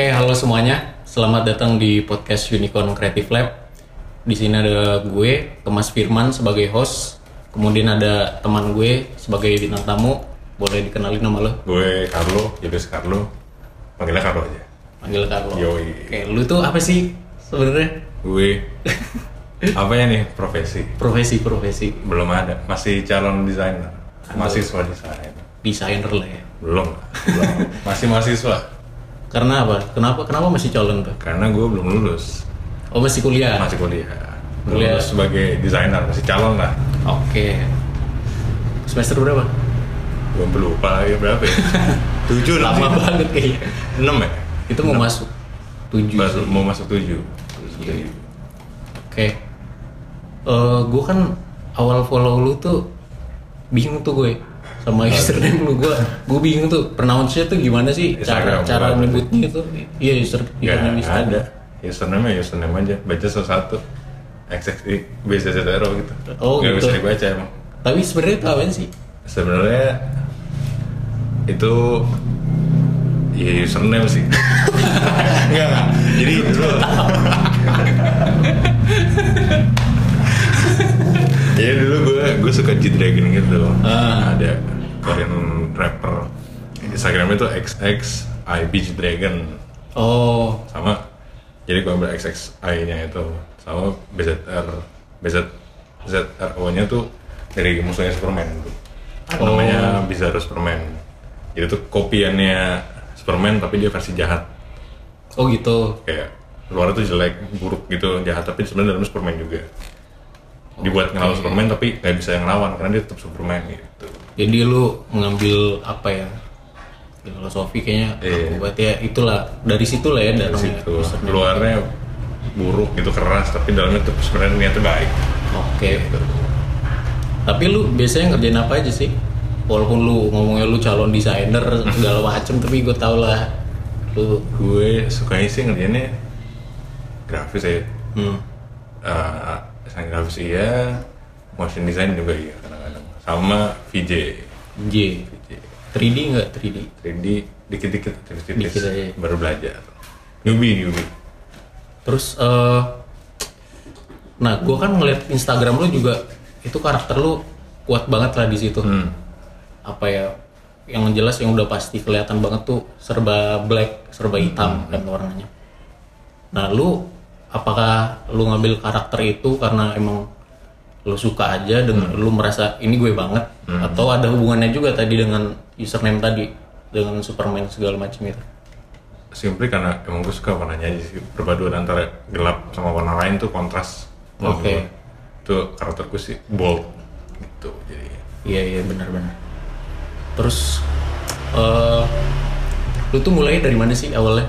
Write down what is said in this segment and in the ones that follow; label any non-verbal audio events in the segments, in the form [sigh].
Oke, halo semuanya. Selamat datang di podcast Unicorn Creative Lab. Di sini ada gue, Thomas Firman sebagai host. Kemudian ada teman gue sebagai bintang tamu. Boleh dikenalin nama lo? Gue Carlo, Julius Carlo. Panggilnya Carlo aja. Panggil Carlo. Yoi. Oke, lu tuh apa sih sebenarnya? Gue apa ya nih profesi? Profesi profesi Belum ada. Masih calon desainer. Mahasiswa desain. desainer lah ya. Belum. Belum. Masih mahasiswa. Karena apa? Kenapa kenapa masih calon tuh? Karena gue belum lulus. Oh masih kuliah. Masih kuliah. Kuliah. lulus sebagai desainer. Masih calon lah. Oke. Semester berapa? Gue lupa lagi berapa ya? [laughs] Tujuh Lama sih. banget kayaknya. Enam ya? Itu mau masuk tujuh. Sih. mau masuk tujuh. Iya. Oke. Eh, gue kan awal follow lu tuh bingung tuh gue sama [laughs] username lu gue gue bingung tuh pronounce-nya tuh gimana sih cara Instagram, cara berapa nyebutnya itu iya user Gak username Instagram. ada. Username ya username aja. Baca satu-satu. XXI BCCTRO gitu. Oh, Nggak gitu. bisa dibaca emang. tapi sebenarnya itu apa sih Sebenarnya itu ya username sih. [laughs] Enggak, enggak. Jadi dulu [laughs] Jadi dulu gue gue suka G Dragon gitu. Ah. Ada Korean rapper. Instagramnya tuh XX IBG Dragon. Oh. Sama jadi gue ambil XXI nya itu. Sama BZR BZ ZRO nya tuh dari musuhnya Superman tuh. Oh. namanya Bizarro Superman. Jadi tuh kopiannya Superman tapi dia versi jahat. Oh gitu. Kayak luar tuh jelek buruk gitu jahat. Tapi sebenarnya dalamnya Superman juga dibuat ngelawan Superman tapi nggak bisa yang lawan karena dia tetap Superman gitu. Jadi lu mengambil apa ya? Filosofi kayaknya Iya. buat ya itulah. Dari situ lah ya dari situ. Username. luarnya buruk gitu keras tapi dalamnya tuh sebenarnya niatnya baik. Oke. Tapi lu biasanya ngerjain apa aja sih? Walaupun lu ngomongnya lu calon desainer [laughs] segala macem tapi gue tau lah. Lu gue sukanya sih ngerjainnya grafis ya. Hmm, uh, desain grafis iya motion design juga iya kadang-kadang. Sama VJ J. 3D nggak? 3D 3D dikit-dikit tipis-tipis Dikit aja. baru belajar. Newbie newbie. Terus eh nah gue kan ngeliat Instagram lu juga itu karakter lu kuat banget lah di situ. Hmm. apa ya yang jelas yang udah pasti kelihatan banget tuh serba black serba hitam kan warnanya. Nah lu apakah lu ngambil karakter itu karena emang lu suka aja dengan lu merasa ini gue banget. Atau ada hubungannya juga tadi dengan username tadi dengan Superman segala macam itu? Simply karena emang gue suka warnanya aja sih. Perpaduan antara gelap sama warna lain tuh kontras Oke. gue. itu karakterku sih bold gitu jadi iya iya benar-benar. Terus eh lu tuh mulai dari mana sih awalnya?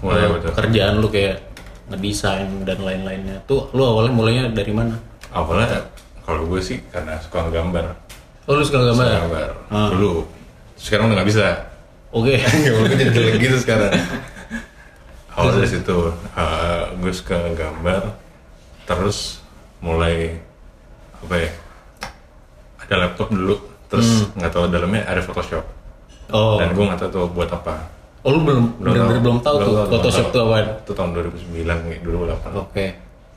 Mulai Eh, apa tuh? pekerjaan lu kayak ngedesain dan lain-lainnya. Tuh lu awalnya mulainya dari mana? Awalnya kalau gue sih karena suka gambar oh lu suka gambar suka gambar Ah. dulu. Sekarang udah nggak bisa. Oke. [laughs] Gambar gue jadi jelek gitu sekarang. [laughs] Awal dari situ, eh, gue suka gambar, terus mulai apa ya? Ada laptop dulu, terus nggak tahu dalamnya ada Photoshop, oh. Dan gue nggak tahu tuh buat apa. Oh lu belum benar-benar belum tahu tuh Photoshop tuh apaan Itu tahun 2009, nih, 2008. oke.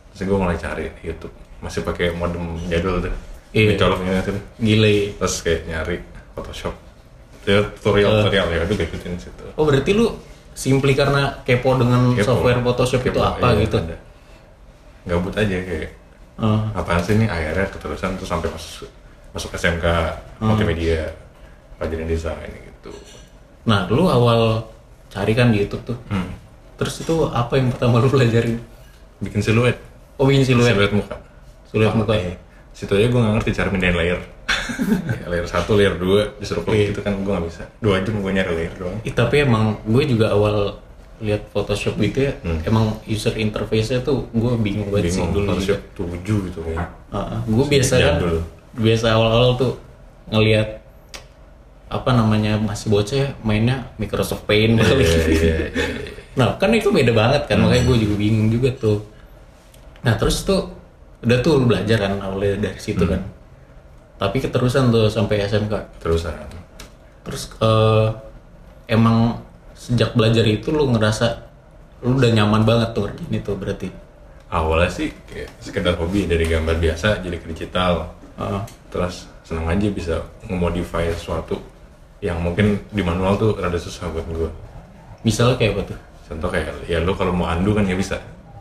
Terus gue mulai cari di YouTube, masih pakai modem jadul tuh, Iya. dicoloknya tuh, gile. Terus kayak nyari Photoshop, tutorial tutorial ya, udah gue ikutin situ. oh berarti lu simply karena kepo dengan Kepo. software Photoshop itu Kepo, apa iya, gitu? ada. Gabut aja kayak Eh, apaan sih nih akhirnya keterusan tuh sampai masuk masuk SMK multimedia pelajaran desain gitu. nah lu awal cari kan di YouTube tuh Hmm. terus itu apa yang pertama lu pelajarin Bikin siluet, oh bikin siluet siluet muka. Siluet muka. Iya. Situ aja gue gak ngerti cara mindahin layer. [laughs] Ya, layer satu, layer dua, disuruh Iya. klik gitu kan gue gak bisa. Dua jam gue nyari layer doang. Ih, tapi emang gue juga awal lihat Photoshop gitu ya, emang user interface-nya tuh gue bingung banget sih Hmm. dulu. Photoshop juga. tujuh gitu kan. gue biasa kan, biasa awal-awal tuh ngelihat apa namanya masih bocah ya mainnya Microsoft Paint kali. Iya, iya, iya. [laughs] Nah kan itu beda banget kan, makanya gue juga bingung juga tuh. Nah terus tuh udah tuh belajar kan awalnya dari situ kan. Tapi keterusan tuh sampai SMK. Terusan. Terus eh, emang sejak belajar itu lu ngerasa lu udah nyaman banget tuh ngerjain itu berarti. awalnya sih kayak sekedar hobi dari gambar biasa jadi ke digital Heeh. terus seneng aja bisa ngemodify sesuatu yang mungkin di manual tuh rada susah buat gue misalnya kayak apa tuh? contoh kayak ya lu kalau mau undo kan nggak bisa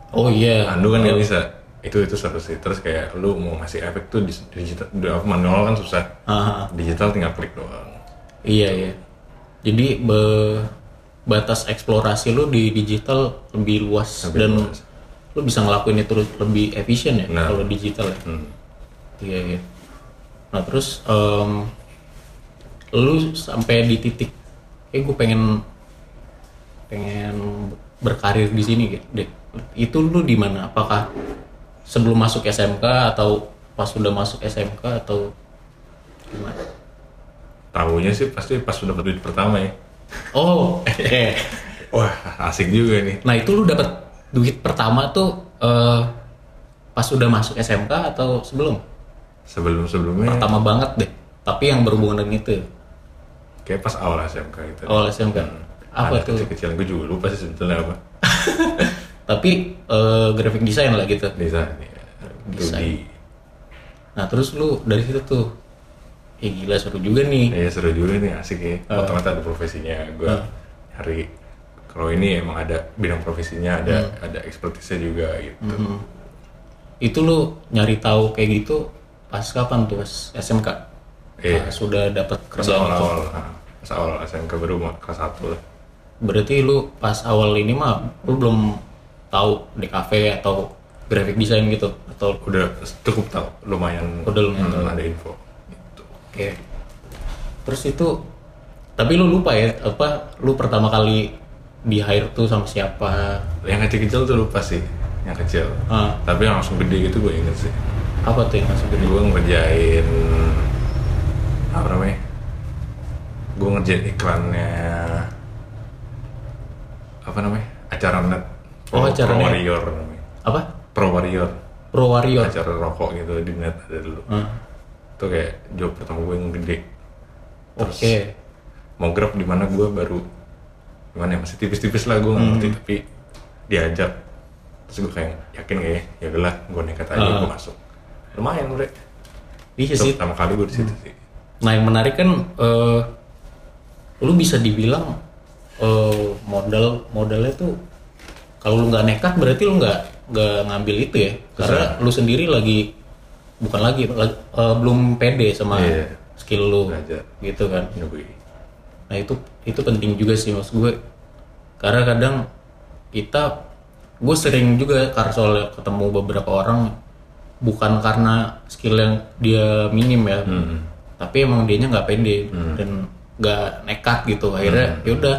Oh iya. undo kan nggak bisa itu itu seru sih terus kayak lu mau ngasih efek tuh di, di digital di manual kan susah Ah, digital tinggal klik doang iya iya. Jadi be- batas eksplorasi lu di digital lebih luas Lebih dan luas. lu bisa ngelakuin itu lebih efisien ya Nah. kalau digital ya. hmm. Iya iya. Nah terus em, lu sampai di titik, eh gue pengen pengen berkarir di sini gitu deh. Itu lu di mana? Apakah sebelum masuk SMK atau pas sudah masuk SMK atau gimana? tahunya sih pasti pas udah duit pertama ya Oh, [laughs] eh. wah asik juga nih Nah itu lu dapat duit pertama tuh eh, pas sudah masuk SMK atau sebelum? sebelum sebelumnya Pertama banget deh. Tapi yang berhubungan dengan itu. Kayak pas awal SMK gitu Awal SMK. Apa Ada tuh? kecil-kecilan gue juga lupa sih sebetulnya apa [laughs] Tapi eh, graphic design lah gitu. desain ya Desain. 2D Nah terus lu dari situ tuh, ya gila seru juga nih. Iya seru juga nih asik ya. Oh, ternyata ada profesinya. Gue hari kalau ini emang ada bidang profesinya, ada Hmm. ada ekspertisnya juga gitu. Itu lu nyari tahu kayak gitu pas kapan tuh pas SMK? Iya. Pas sudah dapat itu. awal-awal, nah, pas awal SMK baru kelas satu lah. Berarti lu pas awal ini mah lu belum tahu DKV atau graphic design gitu atau Udah cukup tahu, lumayan. Udah lumayan hmm, tahu. ada info. Gitu. Oke. Terus itu tapi lu lupa ya apa lu pertama kali di hire tuh sama siapa? Yang kecil-kecil tuh lupa sih, yang kecil. Ah, Tapi yang langsung gede gitu gue inget sih. apa tuh yang langsung gede? Gue ngerjain apa namanya? Gue ngerjain iklannya apa namanya? Acara net. Oh, acara Pro. Warrior namanya. Apa? Pro Warrior. Pro Warrior. Acara rokok gitu di net ada dulu. Ah, Itu kayak job pertama gue yang gede. Oke. Mau grab di mana gue baru gimana ya masih tipis-tipis lah gue nggak Hmm. ngerti tapi diajak terus gue kayak yakin gak ya ya udahlah gue nekat aja Ah. gue masuk lumayan bre Iya sih. pertama kali gue di situ sih Nah yang menarik kan eh, lu bisa dibilang eh, modal modalnya tuh kalau lu nggak nekat berarti lu nggak nggak ngambil itu ya. Karena lu sendiri lagi bukan lagi lagi- eh, belum pede sama Iya. skill lu gitu kan. Nah itu itu penting juga sih mas gue. Karena kadang kita gue sering juga karena soalnya ketemu beberapa orang bukan karena skill yang dia minim ya. Hmm. tapi emang dianya nggak pede. Dan nggak nekat gitu. Akhirnya yaudah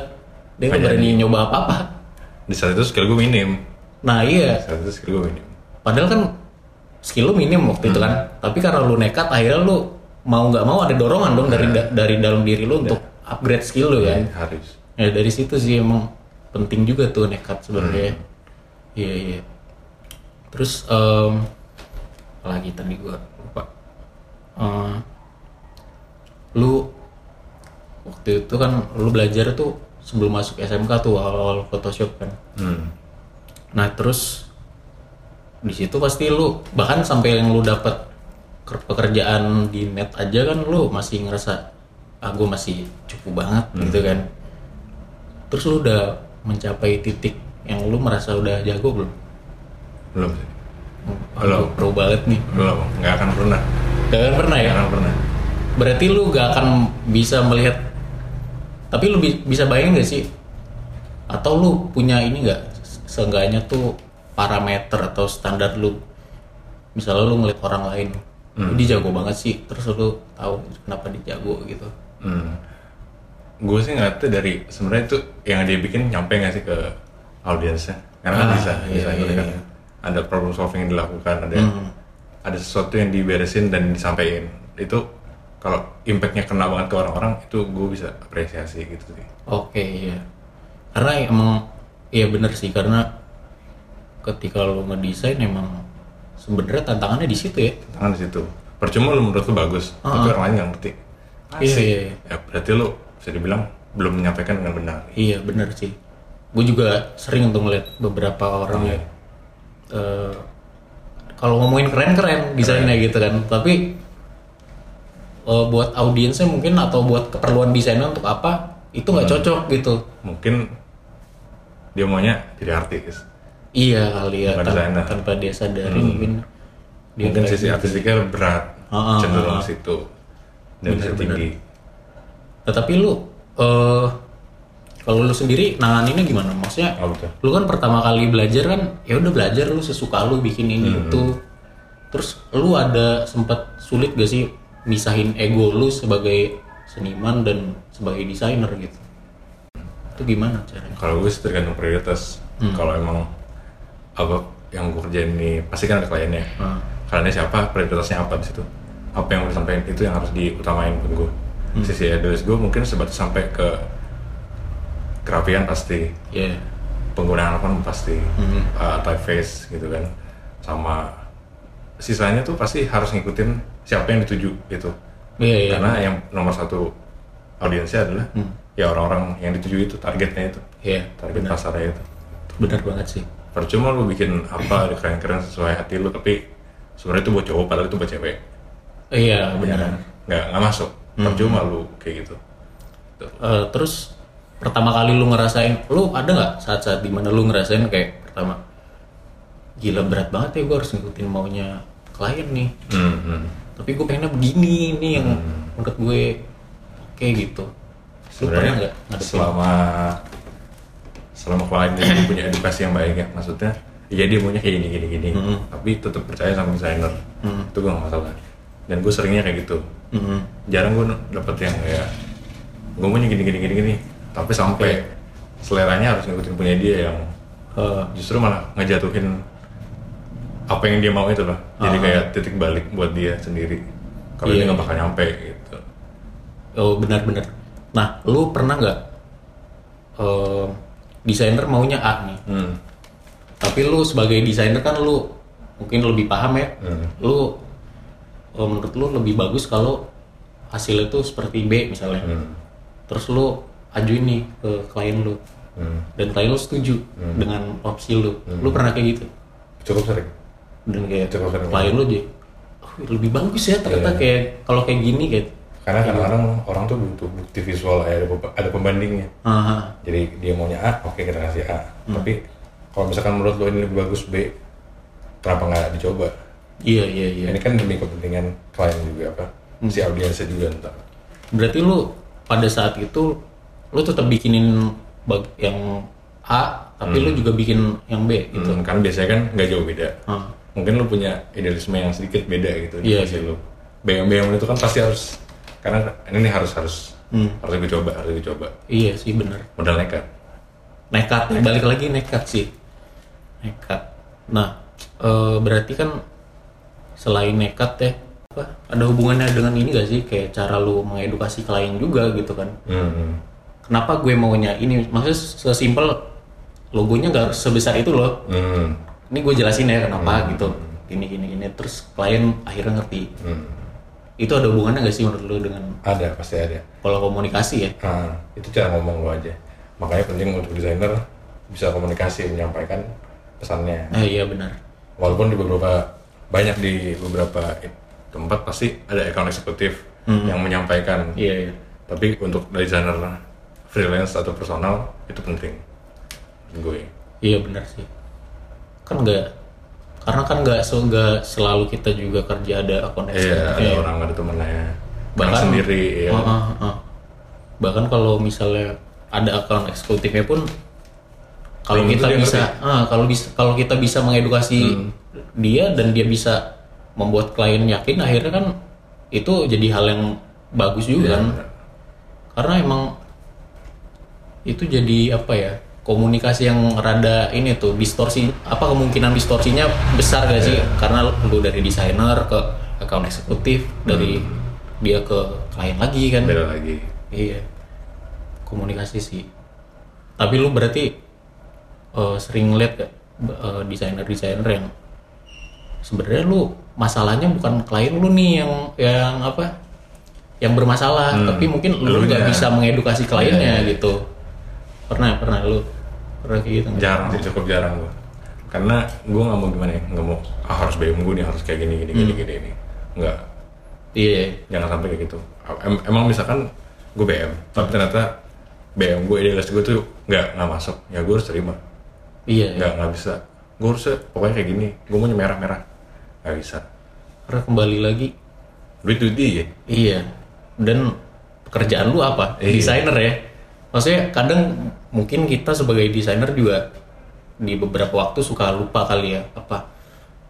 dia nggak berani nyoba apa apa di saat itu skill gue minim. Nah iya. Di saat itu skill gue minim. Padahal kan skill lu minim waktu itu kan. Tapi karena lu nekat akhirnya lu mau nggak mau ada dorongan dong dari da- dari dalam diri lu untuk upgrade skill lu kan? Harus. Ya dari situ sih emang penting juga tuh nekat sebenarnya. Iya iya. Terus apa lagi? Tadi gua lupa. Eh, lu waktu itu kan lu belajar tuh sebelum masuk SMK tuh awal-awal Photoshop kan hmm. nah terus di situ pasti lu bahkan sampai yang lu dapat ker- pekerjaan di net aja kan lu masih ngerasa ah gue masih cukup banget gitu kan terus lu udah mencapai titik yang lu merasa udah jago belum? belum sih Belum. pro banget nih belum nggak akan pernah gak akan pernah ya? nggak akan pernah berarti lu gak akan bisa melihat tapi lu bi- bisa bayangin gak sih? Atau lu punya ini gak seenggaknya tuh parameter atau standar lu? Misalnya lu ngeliat orang lain "Oh, dia jago banget sih. Terus lu tahu kenapa dia jago gitu. Hmm. gue sih nggak tahu dari sebenarnya itu yang dia bikin nyampe nggak sih ke audiensnya? Karena kan Ah, bisa iya, bisa iya, kan. iya. ada problem solving yang dilakukan ada Hmm. ada sesuatu yang diberesin dan disampaikan. Itu kalau impactnya kena banget ke orang-orang itu gue bisa apresiasi gitu sih. Oke iya. Karena emang iya bener sih karena ketika lu ngedesain emang sebenarnya tantangannya di situ ya. Tangan di situ. Percuma lu menurut lu bagus tapi orang lain nggak ngerti. Iya, iya, iya. ya berarti lu bisa dibilang belum menyampaikan dengan benar. Iya bener sih. Gue juga sering tuh ngeliat beberapa orang ya. eh, kalau ngomongin keren-keren desainnya gitu kan. Tapi eh, buat audiensnya mungkin atau buat keperluan desainnya untuk apa itu nggak cocok gitu. mungkin dia maunya jadi artis Iya kali ya Bukan tan- desainer. tanpa dia sadari mungkin dia mungkin sisi gitu. artistiknya berat Ah, ah, cenderung ah, situ dan bisa tinggi Tetapi lu eh kalau lu sendiri nanganinnya gimana? Maksudnya oh betul lu kan pertama kali belajar kan ya udah belajar lu sesuka lu bikin ini Hmm. itu terus lu ada sempat sulit gak sih misahin ego lu sebagai seniman dan sebagai desainer gitu. Itu gimana caranya? Kalau gue sih tergantung prioritas. Hmm. kalau emang apa yang gue kerjain ini pasti kan ada kliennya. Hmm. kliennya siapa prioritasnya apa di situ? Apa yang mau disampaikan itu yang harus diutamain ke gue. Hmm. sisi idealis gue mungkin sebatas sampai ke kerapian pasti. Ya penggunaan apa pasti. Hmm. uh, typeface gitu kan. Sama sisanya tuh pasti harus ngikutin siapa yang dituju gitu. Iya iya. Karena yang nomor satu audiensnya adalah ya orang-orang yang dituju itu targetnya itu. Iya target benar. pasarnya itu. Benar banget sih. Percuma lu bikin apa keren-keren sesuai hati lu tapi sebenarnya itu buat cowok padahal itu buat cewek. Iya ya benar. kan? Nggak nggak masuk. Percuma lu kayak gitu. Eh, terus pertama kali lu ngerasain lu ada nggak saat-saat di mana lu ngerasain kayak pertama gila berat banget ya gue harus ngikutin maunya klien nih. Hmm, hmm. Tapi gue pengennya begini ini yang menurut gue oke gitu. Lu pernah sebenarnya nggak selama selama klien itu punya edukasi yang baik ya maksudnya ya dia maunya kayak gini gini gini. Hmm. tapi tetap percaya sama desainer. Itu gue gak masalah. Dan gue seringnya kayak gitu. Mhm. jarang gue dapet yang kayak gue maunya gini gini gini gini. Tapi sampai seleranya harus ngikutin punya dia yang Eh, justru malah ngejatuhin apa yang dia mau itu loh jadi Ah. kayak titik balik buat dia sendiri. Kalau Iya. dia nggak bakal nyampe gitu. Oh benar-benar. Nah lu pernah nggak eh, desainer maunya A nih? Hmm. tapi lu sebagai desainer kan lu mungkin lebih paham ya. Hmm. lu eh, menurut lu lebih bagus kalau hasilnya tuh seperti B misalnya. Hmm. terus lu ajuin nih ke klien lu. Hmm. dan klien lu setuju dengan opsi lu. Lu pernah kayak gitu? Cukup sering dan kayak klien lu aja. "Oh, lebih bagus ya ternyata Iya. kayak kalau kayak gini kayak karena kadang-kadang orang tuh butuh bukti visual ada pemba- ada pembandingnya. Aha. Jadi dia maunya A oke kita kasih A. Tapi kalau misalkan menurut lo ini lebih bagus B kenapa nggak dicoba? Iya iya iya. Ini kan demi kepentingan klien juga apa? Si audiensnya juga ntar. Berarti lu pada saat itu lu tetap bikinin bag yang A tapi lu juga bikin yang B gitu? Hmm, karena biasanya kan nggak jauh beda. Ah. Mungkin lo punya idealisme yang sedikit beda gitu. Iya, di sisi lo BM-BM itu kan pasti harus karena ini nih harus harus Hmm. harus gue coba harus gue coba. Iya sih bener. Modal nekat. Nekat ya, balik lagi nekat sih. Nekat. Nah eh, berarti kan selain nekat ya apa ada hubungannya dengan ini gak sih? Kayak cara lu mengedukasi klien juga gitu kan. Hmm. kenapa gue maunya ini? Maksudnya sesimpel logonya harus sebesar itu loh. Hmm. Ini gue jelasin ya kenapa gitu. Gini gini gini. Terus klien akhirnya ngerti. Hmm. itu ada hubungannya gak sih menurut lu dengan ada pasti ada. kalau komunikasi ya? Ah, itu cara ngomong lo aja. Makanya penting untuk desainer bisa komunikasi menyampaikan pesannya. Eh iya benar. Walaupun di beberapa banyak di beberapa tempat pasti ada account eksekutif yang menyampaikan. Iya iya. Tapi untuk desainer freelance atau personal itu penting. Gue Iya benar sih. Kan nggak karena kan nggak so, nggak selalu kita juga kerja ada akun iya ada Iya. orang ada temennya Bahkan- sendiri ya Ah, ah, ah. Bahkan kalau misalnya ada akun eksekutifnya pun kalau kita bisa ah, kalau bisa kalau kita bisa mengedukasi Hmm. dia dan dia bisa membuat klien yakin akhirnya kan itu jadi hal yang bagus juga Iya, kan. benar. Karena emang itu jadi apa ya komunikasi yang rada ini tuh distorsi apa kemungkinan distorsinya besar gak sih? Karena lu dari desainer ke account eksekutif dari dia ke klien lagi kan? Beda lagi. Iya. Komunikasi sih. Tapi lu berarti eh, sering lihat gak eh, desainer-desainer yang sebenarnya lu masalahnya bukan klien lu nih yang yang apa yang bermasalah Hmm. tapi mungkin lu nggak bisa mengedukasi kliennya Iya, iya. gitu. Pernah pernah lu pernah kayak gitu nggak? jarang sih cukup jarang gue karena gue nggak mau gimana ya nggak mau ah, harus BM gue nih harus kayak gini gini gini gini gini. Nggak. Iya jangan sampai kayak gitu. Em- emang misalkan gue BM tapi ternyata BM gue idealis gue tuh nggak nggak masuk. Ya gue harus terima. Iya iya. nggak nggak bisa. Gue harus pokoknya kayak gini gue maunya merah merah nggak bisa. Karena kembali lagi. Duit duit dia. Iya. Dan pekerjaan lu apa? Iya. desainer ya maksudnya kadang mungkin kita sebagai desainer juga di beberapa waktu suka lupa kali ya apa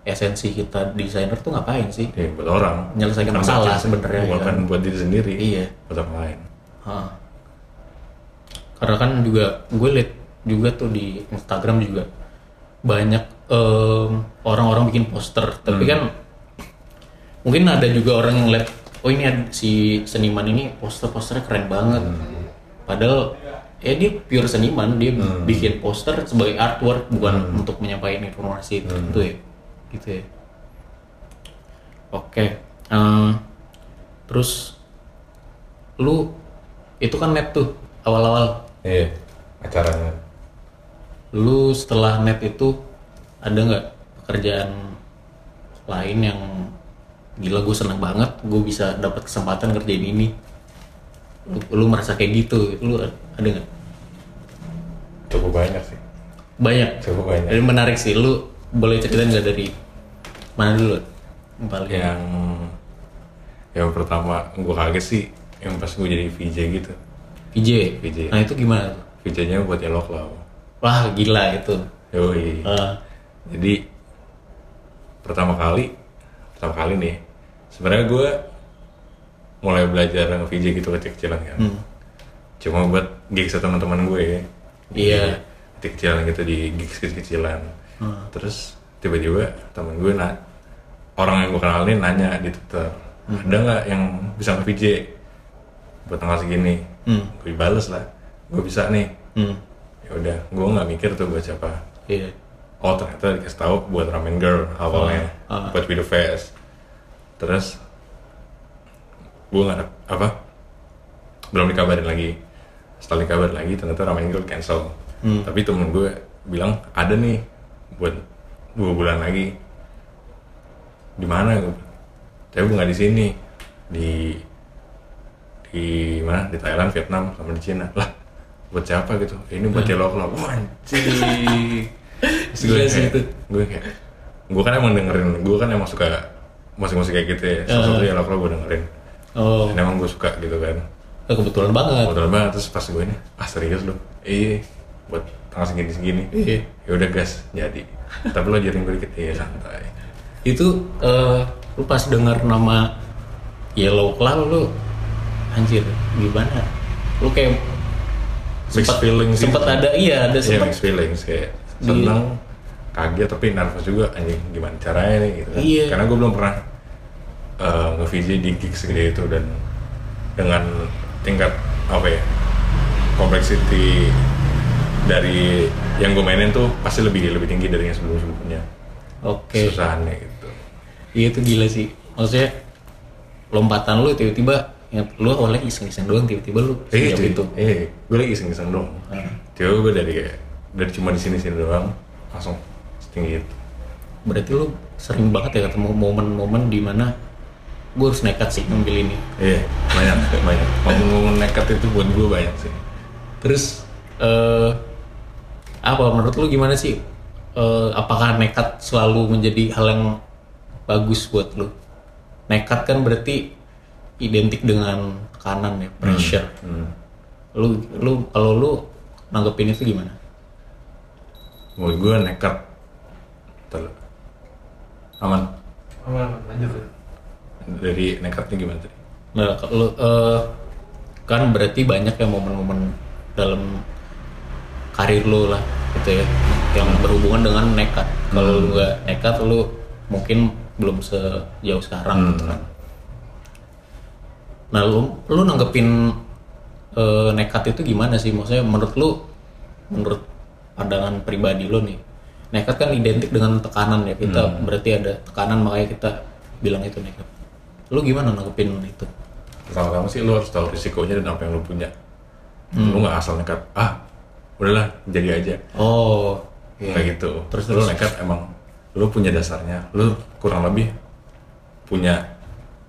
esensi kita desainer tuh ngapain sih ya buat orang Menyelesaikan Bukan masalah sebenarnya, bukan ya. buat diri sendiri Iya. buat orang lain Hah. Karena kan juga gue liat juga tuh di Instagram juga banyak em, orang-orang bikin poster, tapi kan mungkin ada juga orang yang lihat oh ini ada, si seniman ini poster-posternya keren banget. Padahal ya dia pure seniman, dia bikin poster sebagai artwork bukan untuk menyampaikan informasi itu ya. Gitu ya. Oke. em, terus lu itu kan net tuh awal-awal iya acaranya lu setelah net itu ada nggak pekerjaan lain yang gila gue seneng banget gue bisa dapat kesempatan kerjain ini lu, merasa kayak gitu lu ada nggak? Cukup banyak sih. Banyak? Cukup banyak. Jadi menarik sih lu boleh ceritain nggak dari mana dulu? Paling yang yang pertama gue kaget sih yang pas gue jadi VJ gitu. VJ VJ. nah itu gimana tuh? VJ nya buat Yellow Claw wah gila itu. Yoi. Eh, jadi pertama kali pertama kali nih sebenarnya gue mulai belajar nge-VJ gitu kecil-kecilan kan cuma buat gigs sama teman-teman gue. Iya. kecil-kecilan gitu di gigs kecil-kecilan terus tiba-tiba temen gue na orang yang gue kenalin nanya di Twitter ada nggak yang bisa nge-VJ buat tanggal segini. Hmm. gue bales lah. Gue bisa nih. Hmm, ya udah gue nggak mikir tuh buat siapa. Iya. Oh ternyata dikasih tahu buat ramen girl awalnya Ah, ah. buat video fest. Terus gue nggak apa? Belum dikabarin lagi. Setelah dikabarin lagi ternyata ramen girl cancel. Hmm. tapi temen gue bilang ada nih buat dua bulan lagi. Di mana? Gue tapi gue nggak di sini. Di di mana? Di Thailand Vietnam sama di Cina. Lah buat siapa gitu? Ini buat Yellow Claw wah anjing. [laughs] Terus gue kayak, gue kayak gue kan emang dengerin gue kan emang suka musik-musik kayak gitu ya. Salah satu Yellow Claw gue dengerin oh. Dan emang gue suka gitu kan. Ya kebetulan banget. Kebetulan banget terus pas gue ini ah serius lu? Iya buat tanggal segini segini Iya. ya udah gas jadi. Tapi lo jaring gue dikit iya santai. Itu eh, lu pas dengar nama Yellow Claw lu anjir gimana? Lu kayak Mixed sempet feelings sih. sempet ada iya ada Iya sempet mixed feelings kayak seneng kaget tapi nervous juga anjing gimana caranya nih? Gitu kan. Iya. karena gue belum pernah uh, nge-VJ di gigs segede itu dan dengan tingkat apa ya complexity dari yang gue mainin tuh pasti lebih lebih tinggi dari yang sebelum sebelumnya oke susahannya gitu iya itu gila sih maksudnya lompatan lu tiba-tiba yang lu awalnya iseng-iseng doang tiba-tiba lu Eh, cuy. itu eh, gue lagi iseng-iseng doang. Tiba gue dari kayak dari cuma di sini-sini doang, langsung setinggi itu. berarti lu sering banget ya ketemu momen-momen di mana gue harus nekat sih ngambil ini Iya, banyak, banyak. Ngomong-ngomong nekat itu buat gue banyak sih. Terus eh apa menurut lu gimana sih? Eh, apakah nekat selalu menjadi hal yang bagus buat lu? Nekat kan berarti identik dengan tekanan ya, pressure. Hmm. Lu lu kalau lu nanggepin itu gimana? Buat gue nekat. Betul. Aman. Aman, lanjut. Dari nekatnya gimana tadi? Nah, kalau eh, kan berarti banyak ya momen-momen dalam karir lu lah gitu ya yang berhubungan dengan nekat. Kalau lu nggak nekat lu mungkin belum sejauh sekarang gitu kan. Nah, lu lu nanggepin eh, nekat itu gimana sih? Maksudnya menurut lu menurut pandangan pribadi lu nih. Nekat kan identik dengan tekanan ya. Kita berarti ada tekanan makanya kita bilang itu nekat. Lu gimana nanggepin itu? pertama-tama sih lu harus tahu risikonya dan apa yang lu punya lu nggak asal nekat ah udahlah jadi aja oh iya. kayak gitu Terus, lu terus. nekat emang lu punya dasarnya lu kurang lebih punya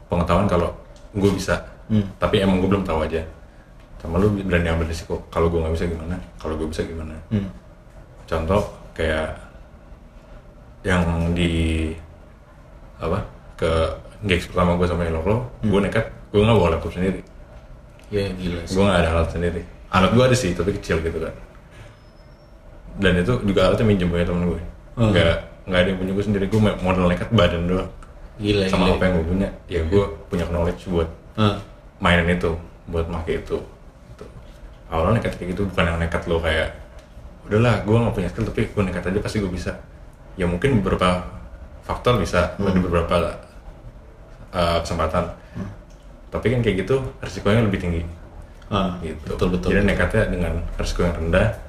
pengetahuan kalau gue bisa Hmm. tapi emang gue belum tahu aja sama lu berani ambil risiko kalau gue nggak bisa gimana kalau gue bisa gimana Hmm. contoh kayak yang di apa ke gigs pertama gue sama Eloklo gue nekat gue nggak bawa laptop sendiri. Ya gila sih. Gue nggak ada alat sendiri. Alat gue ada sih tapi kecil gitu kan. Dan itu juga alatnya minjem punya temen gue Hmm. nggak nggak ada yang punya gue sendiri gue modal nekat badan doang. Gila sama gila. apa yang gue punya. Ya gue punya knowledge buat Ah, mainin itu buat make itu gitu. awalnya nekat kayak gitu bukan yang nekat lo kayak udahlah gue nggak punya skill tapi gue nekat aja pasti gue bisa. Ya mungkin beberapa faktor bisa Hmm. beberapa uh, kesempatan. Tapi kan kayak gitu resikonya lebih tinggi. Ah, gitu. betul betul jadi nekatnya dengan resiko yang rendah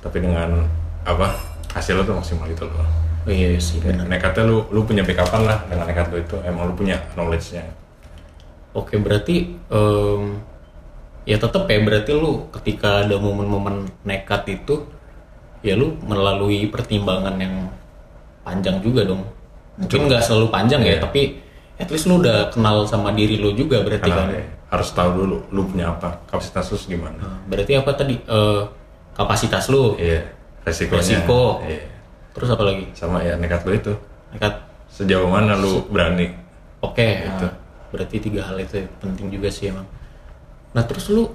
tapi dengan apa hasilnya tuh maksimal itu loh. Oh, iya sih benar. nekatnya lu lu punya backupan lah dengan nekat lu itu. Emang lu punya knowledge-nya. Oke berarti em, ya tetap ya berarti lu ketika ada momen-momen nekat itu ya lu melalui pertimbangan yang panjang juga dong. Mungkin nggak selalu panjang ya, Iya. tapi at least lu udah kenal sama diri lu juga berarti karena kan. ya, harus tahu dulu lu punya apa kapasitas lu gimana Nah, berarti apa tadi Eh, kapasitas lu, iya resikonya Resiko. iya. terus apa lagi? sama ya nekat lu itu Nekat. sejauh mana lu berani Oke, Gitu. nah, berarti tiga hal itu penting juga sih emang. Nah terus lu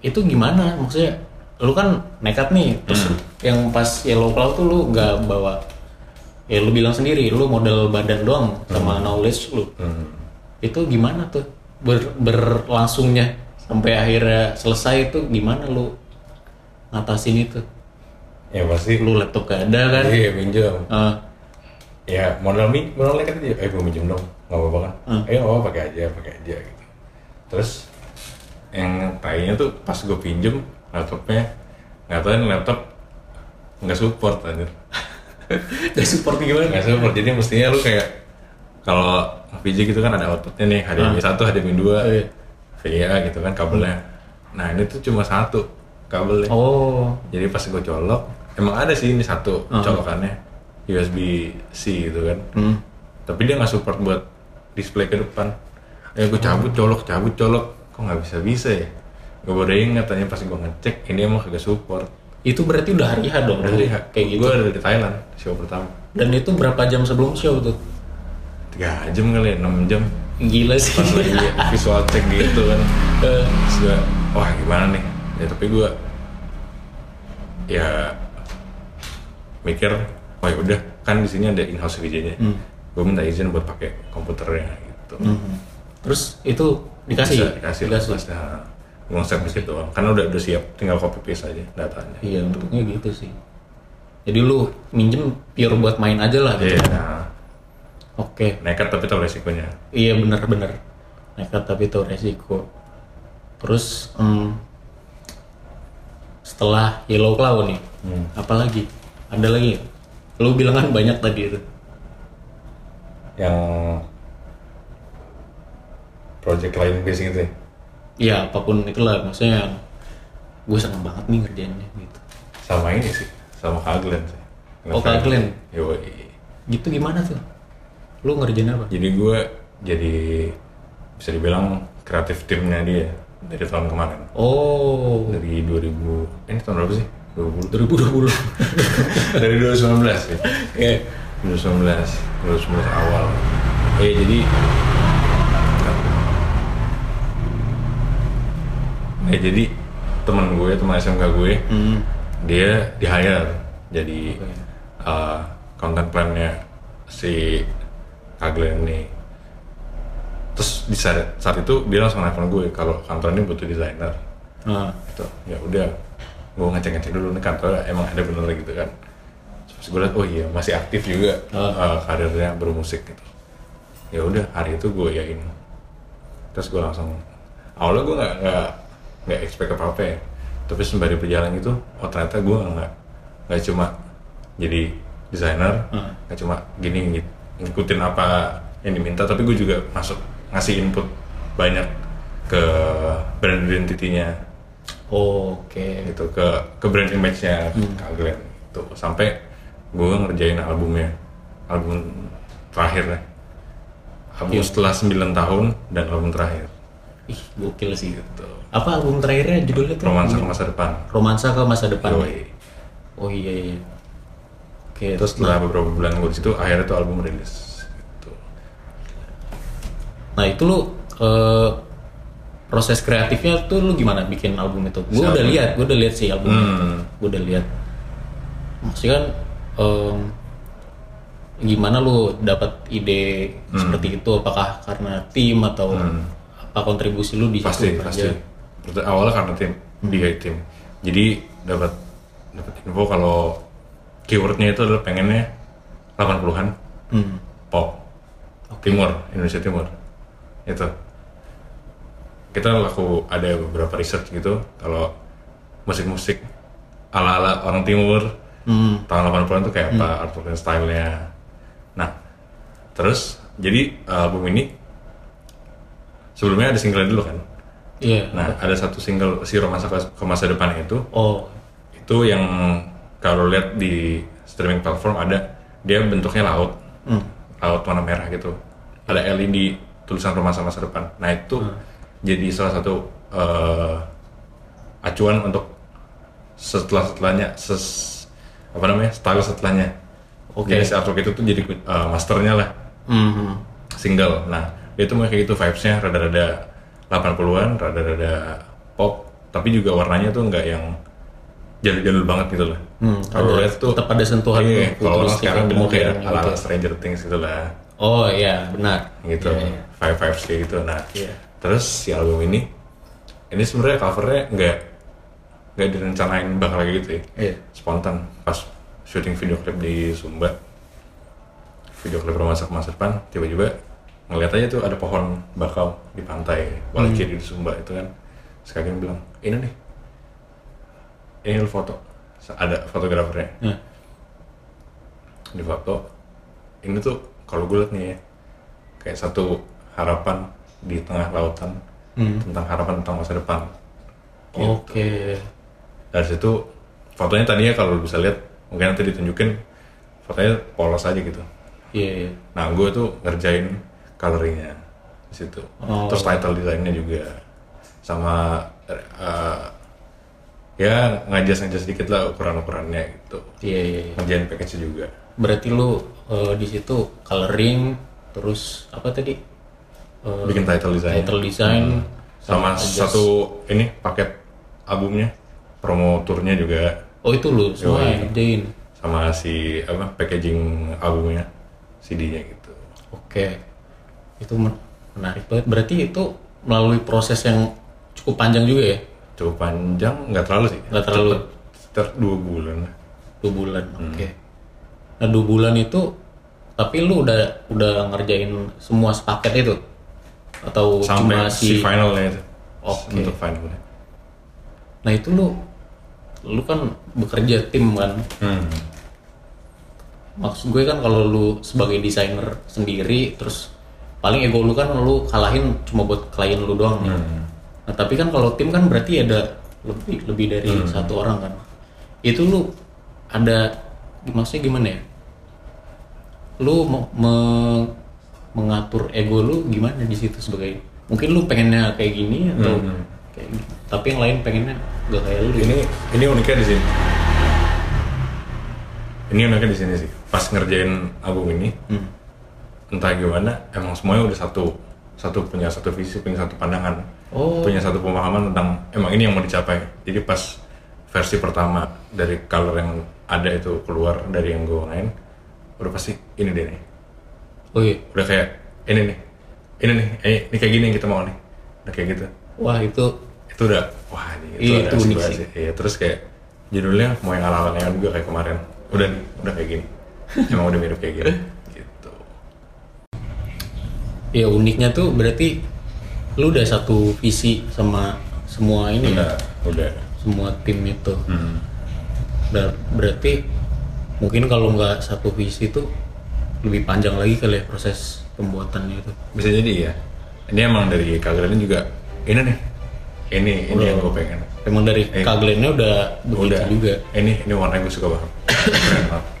itu gimana? Maksudnya lu kan nekat nih, terus Hmm. yang pas yellow cloud tuh lu nggak bawa, ya lu bilang sendiri, lu modal badan doang sama knowledge lu. Hmm. Itu gimana tuh ber- berlangsungnya sampai akhirnya selesai itu gimana lu ngatasin itu? ya pasti Lu laptop gak ada kan? iya pinjam Ah, ya modal mi modal nekat aja eh gue minjem dong nggak apa-apa kan Hmm. eh apa-apa pakai aja pakai aja gitu terus yang tainya tuh pas gue pinjem laptopnya nggak tahu laptop nggak support anjir gak support gimana? nggak support. Jadi mestinya lu kayak kalau VJ gitu kan ada outputnya nih. HDMI satu HDMI dua. Oh, iya. VGA gitu kan kabelnya. Nah ini tuh cuma satu kabelnya. Oh, jadi pas gue colok emang ada sih ini satu Uh-huh. colokannya. USB C gitu kan. Hmm. tapi dia nggak support buat display ke depan. Ya gue cabut colok cabut colok. Kok nggak bisa bisa ya? Gue baru ingat tanya pas gue ngecek ini emang kagak support itu berarti udah hari H dong, dari kayak gitu. gue ada di Thailand show pertama Dan itu berapa jam sebelum show tuh? tiga jam kali ya enam jam Gila sih. pas lagi [laughs] visual check gitu kan Eh, terus gue wah gimana nih ya tapi gue ya mikir oh ya udah kan di sini ada in house VJ-nya Hmm. gue minta izin buat pakai komputernya gitu mhm. Terus itu dikasih? Bisa dikasih pas nah, gue nge dikit doang karena udah udah siap tinggal copy paste aja datanya Iya, bentuknya gitu sih. Jadi lu minjem pure buat main aja lah gitu. iya nah, Oke. nekat tapi tahu resikonya Iya bener-bener. Nekat tapi tahu resiko. Terus em, setelah Yellow Cloud nih, Hmm. apa lagi? Ada lagi? Lu bilang kan banyak tadi itu. yang project lain basic gitu ya Iya, apa pun itulah maksudnya gue seneng banget nih ngerjainnya gitu. sama ini sih sama Kak Glenn sih Oh, Kak Glenn. Yoi. Gitu gimana tuh? Lu ngerjain apa? jadi gue jadi bisa dibilang kreatif timnya dia dari tahun kemarin Oh, dari 2000 ini tahun berapa sih 2020 2020. [laughs] dari 2019 sih Oke. 2019 2019 awal eh jadi eh jadi teman gue teman SMK gue Hmm. dia di hire. Jadi uh, content plan-nya si Kaglen ini terus di saat, saat itu dia langsung nelfon gue kalau kantor ini butuh desainer. Nah, gitu. Ya udah gue ngecek ngecek dulu nih kantor emang ada bener? Gitu kan. Terus gue liat oh iya masih aktif juga Ah. uh, karirnya bermusik gitu. Ya udah hari itu gue yain terus gue langsung awalnya gue nggak nggak expect apa apa ya tapi sembari berjalan itu oh ternyata gue nggak nggak cuma jadi desainer Ah. nggak cuma gini ngik- ngikutin apa yang diminta tapi gue juga masuk ngasih input banyak ke brand identity-nya Oke. gitu ke ke brand image-nya Glenn itu sampai gue ngerjain albumnya album terakhir ya album Iya. setelah 9 tahun dan album terakhir Ih, gokil sih. gitu Apa album terakhirnya judulnya tuh? romansa ke masa depan Romansa ke masa depan. Yoi. Oh iya iya. Oke. terus setelah beberapa bulan gue situ akhirnya tuh album rilis gitu. Nah itu lu eh, proses kreatifnya tuh lu gimana bikin album itu? Gue udah album. lihat, gue udah lihat sih albumnya. Hmm. Gue udah lihat. Maksudnya kan em, gimana lu dapat ide Hmm. seperti itu? Apakah karena tim atau apa kontribusi lu di pasti situ? pasti. Aja? Pertama- awalnya karena tim dia tim jadi dapat dapat info kalau keywordnya itu adalah pengennya 80-an Hmm. pop. Timur Indonesia Timur. Itu. Kita laku ada beberapa research gitu. Kalau musik-musik ala-ala orang timur Hmm. tahun 80-an tuh kayak apa artwork dan stylenya. Nah terus jadi album ini sebelumnya ada single dulu kan Iya. nah ada satu single si romansa ke ke masa depan itu Oh. itu yang kalau lihat di streaming platform ada dia bentuknya laut Hmm. laut warna merah gitu ada LED tulisan romansa masa depan nah itu jadi salah satu eh, acuan untuk setelah setelahnya ses apa namanya style setelahnya Oke. jadi si artwork itu tuh jadi eh, masternya lah Hmm. single nah dia tuh kayak gitu vibesnya rada-rada 80-an rada-rada pop tapi juga warnanya tuh nggak yang jadul-jadul banget gitu lah Hmm, kalau lihat tuh tetap ada sentuhan iya, kalau orang sekarang bilang kayak modern ala gitu. Stranger Things gitu lah Oh iya benar. gitu Iya, iya. five vibes kayak gitu nah Iya. terus si album ini ini sebenarnya covernya nggak nggak direncanain bakal kayak gitu ya Iya. spontan pas syuting video klip di Sumba video klip romansa ke masa depan tiba-tiba ngeliat aja tuh ada pohon bakau di pantai Walakiri di Sumba itu kan sekalian bilang ini nih ini lu foto ada fotografernya Hmm. di foto ini tuh kalau gue liat nih ya kayak satu harapan di tengah lautan Hmm. tentang harapan tentang masa depan Oke. dari situ fotonya tadinya kalau lu bisa lihat mungkin nanti ditunjukin fotonya polos aja gitu Iya. iya. nah gue tuh ngerjain coloringnya di situ Oh. terus title desainnya juga sama eh, ya ngajas ngajas sedikit lah ukuran ukurannya gitu Iya iya. iya. ngerjain package juga Berarti lu eh, di situ coloring terus apa tadi? Eh, bikin title design title design sama adjust. satu ini paket albumnya promo turnya juga Oh itu lu semua kerjain. sama si apa packaging albumnya CD-nya gitu Oke. Itu men- menarik banget. Berarti itu melalui proses yang cukup panjang juga ya? cukup panjang nggak terlalu sih Nggak terlalu. Sekitar dua bulan. Dua bulan. Hmm. Oke. Nah dua bulan itu tapi lu udah udah ngerjain semua sepaket itu atau sampai cuma si si finalnya itu Oke. untuk finalnya Nah itu lu lu kan bekerja tim kan. hmm. Maksud gue kan kalau lu sebagai desainer sendiri terus paling ego lu kan lu kalahin cuma buat klien lu doang nih. Hmm. Nah tapi kan kalau tim kan berarti ada lebih lebih dari Hmm. satu orang kan. Itu lu ada maksudnya gimana ya? Lu me- me- mengatur ego lu gimana di situ sebagai mungkin lu pengennya kayak gini atau Hmm. kayak gitu. Tapi yang lain pengennya gak kayak lu. ini ini uniknya di sini ini uniknya di sini sih pas ngerjain album ini Hmm. Entah gimana emang semuanya udah satu satu punya satu visi punya satu pandangan Oh. punya satu pemahaman tentang emang ini yang mau dicapai. Jadi pas versi pertama dari color yang ada itu keluar dari yang gue main udah pasti ini deh nih. Oh iya. udah kayak ini nih ini nih eh, ini kayak gini yang kita mau nih. Udah kayak gitu. Wah itu itu udah wah ini Iya, udah itu unik sih. Iya, terus kayak judulnya mau yang ala ala juga kayak kemarin. Udah nih udah kayak gini. [laughs] Emang udah mirip kayak gini. gitu [laughs] ya uniknya tuh berarti lu udah satu visi sama semua ini ya, udah udah semua tim itu. Hmm. Dan berarti mungkin kalau nggak satu visi tuh lebih panjang lagi kali ya proses pembuatannya itu. bisa jadi ya ini emang dari Kaglen juga ini nih ini ini yang gue pengen Emang dari Eh. Kaglennya udah begitu udah juga. ini ini warna gue suka banget. [coughs]